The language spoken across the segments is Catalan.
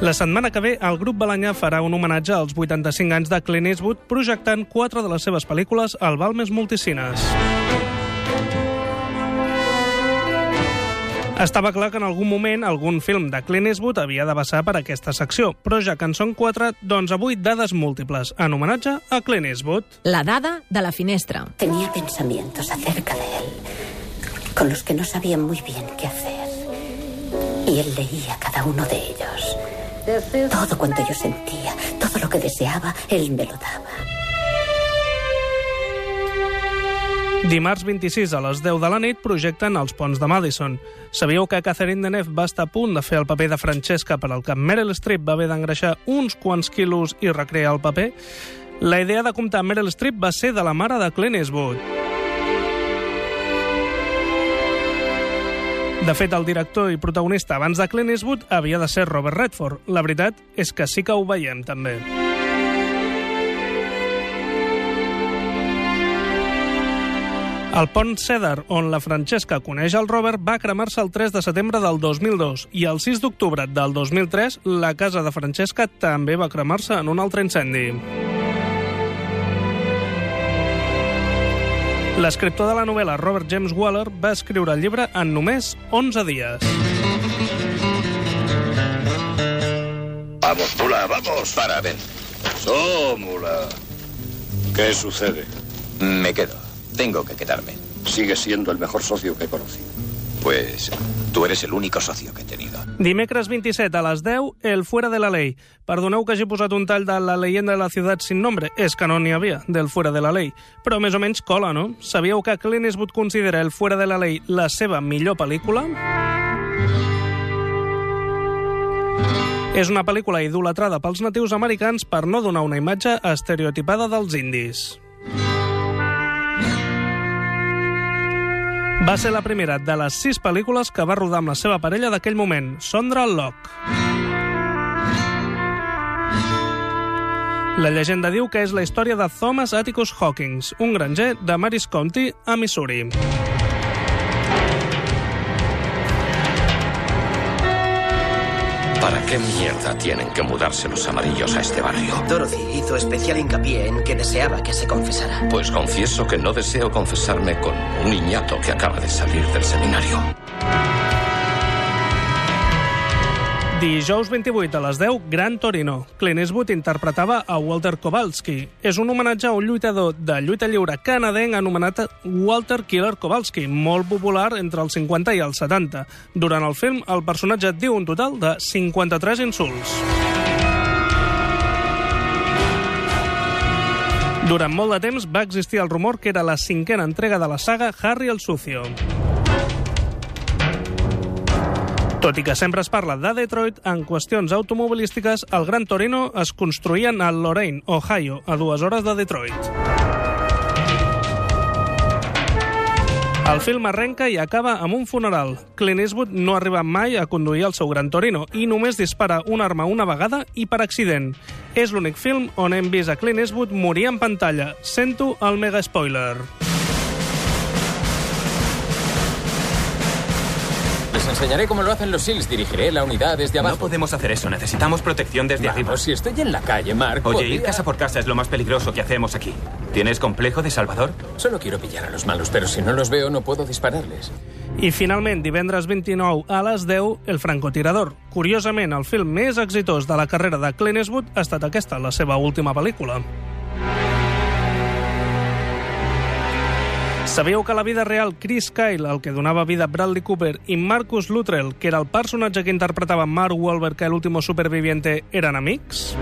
La setmana que ve, el grup Balanyà farà un homenatge als 85 anys de Clint Eastwood projectant quatre de les seves pel·lícules al Balmes Multicines. Estava clar que en algun moment algun film de Clint Eastwood havia de passar per aquesta secció, però ja que en són quatre, doncs avui dades múltiples, en homenatge a Clint Eastwood. La dada de la finestra. Tenía pensamientos acerca de él, con los que no sabía muy bien qué hacer. Y él leía cada uno de ellos. Todo cuanto yo sentía, todo lo que deseaba, él me lo daba. Dimarts 26 a les 10 de la nit projecten Els ponts de Madison. Sabíeu que Catherine Deneuve va estar a punt de fer el paper de Francesca per al que Meryl Streep va haver d'engreixar uns quants quilos i recrear el paper? La idea de comptar Meryl Streep va ser de la mare de Clint Eastwood. De fet, el director i protagonista abans de Clint Eastwood havia de ser Robert Redford. La veritat és que sí que ho veiem, també. El pont Cedar, on la Francesca coneix el Robert, va cremar-se el 3 de setembre del 2002 i el 6 d'octubre del 2003 la casa de Francesca també va cremar-se en un altre incendi. L'escriptor de la novel·la Robert James Waller va escriure el llibre en només 11 dies. Vamos, mula, vamos. Para, ven. So, mula. ¿Qué sucede? Me quedo. Tengo que quedarme. Sigue siendo el mejor socio que he conocido. Pues tú eres el único socio que he tenido. Dimecres 27 a les 10, el Fuera de la Ley. Perdoneu que hagi posat un tall de la leyenda de la ciutat sin nombre. És que no n'hi havia, del Fuera de la Ley. Però més o menys cola, no? Sabíeu que Clint Eastwood considera el Fuera de la Ley la seva millor pel·lícula? És una pel·lícula idolatrada pels natius americans per no donar una imatge estereotipada dels indis. Va ser la primera de les sis pel·lícules que va rodar amb la seva parella d'aquell moment, Sondra Locke. La llegenda diu que és la història de Thomas Atticus Hawkins, un granger de Maris County, a Missouri. ¿Para qué mierda tienen que mudarse los amarillos a este barrio? Dorothy hizo especial hincapié en que deseaba que se confesara. Pues confieso que no deseo confesarme con un niñato que acaba de salir del seminario. Dijous 28 a les 10, Gran Torino. Clint Eastwood interpretava a Walter Kowalski. És un homenatge a un lluitador de lluita lliure canadenc anomenat Walter Killer Kowalski, molt popular entre els 50 i els 70. Durant el film, el personatge diu un total de 53 insults. Durant molt de temps va existir el rumor que era la cinquena entrega de la saga Harry el Sucio. Tot i que sempre es parla de Detroit, en qüestions automobilístiques, el Gran Torino es construïen a Lorraine, Ohio, a dues hores de Detroit. El film arrenca i acaba amb un funeral. Clint Eastwood no arriba mai a conduir el seu Gran Torino i només dispara una arma una vegada i per accident. És l'únic film on hem vist a Clint Eastwood morir en pantalla. Sento el mega spoiler. Enseñaré cómo lo hacen los SEALs. Dirigiré la unidad desde abajo. No podemos hacer eso. Necesitamos protección desde arriba. Vamos, si estoy en la calle, Mark. Oye, podría- ir casa por casa es lo más peligroso que hacemos aquí. ¿Tienes complejo de Salvador? Solo quiero pillar a los malos, pero si no los veo, no puedo dispararles. I finalment, divendres 29 a les 10, El francotirador. Curiosament, el film més exitós de la carrera de Clint Eastwood ha estat aquesta, la seva última pel·lícula. Sabíeu que la vida real Chris Kyle, el que donava vida a Bradley Cooper, i Marcus Luttrell, que era el personatge que interpretava Mark Wahlberg a l'último superviviente, eren amics?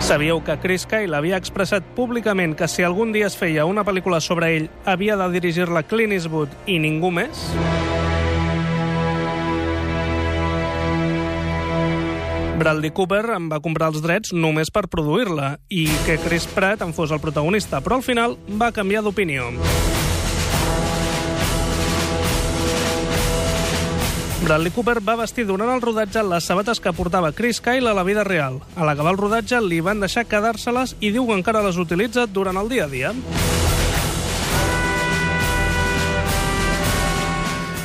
Sabíeu que Chris Kyle havia expressat públicament que si algun dia es feia una pel·lícula sobre ell, havia de dirigir-la Clint Eastwood i ningú més? Bradley Cooper en va comprar els drets només per produir-la i que Chris Pratt en fos el protagonista, però al final va canviar d'opinió. Bradley Cooper va vestir durant el rodatge les sabates que portava Chris Kyle a la vida real. A l'acabar el rodatge li van deixar quedar-se-les i diu que encara les utilitza durant el dia a dia.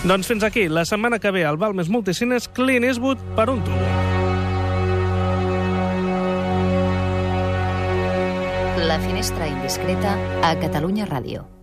Doncs fins aquí. La setmana que ve al Balmes Multicines, Clint Eastwood per un tubo. La finestra indiscreta a Catalunya Ràdio.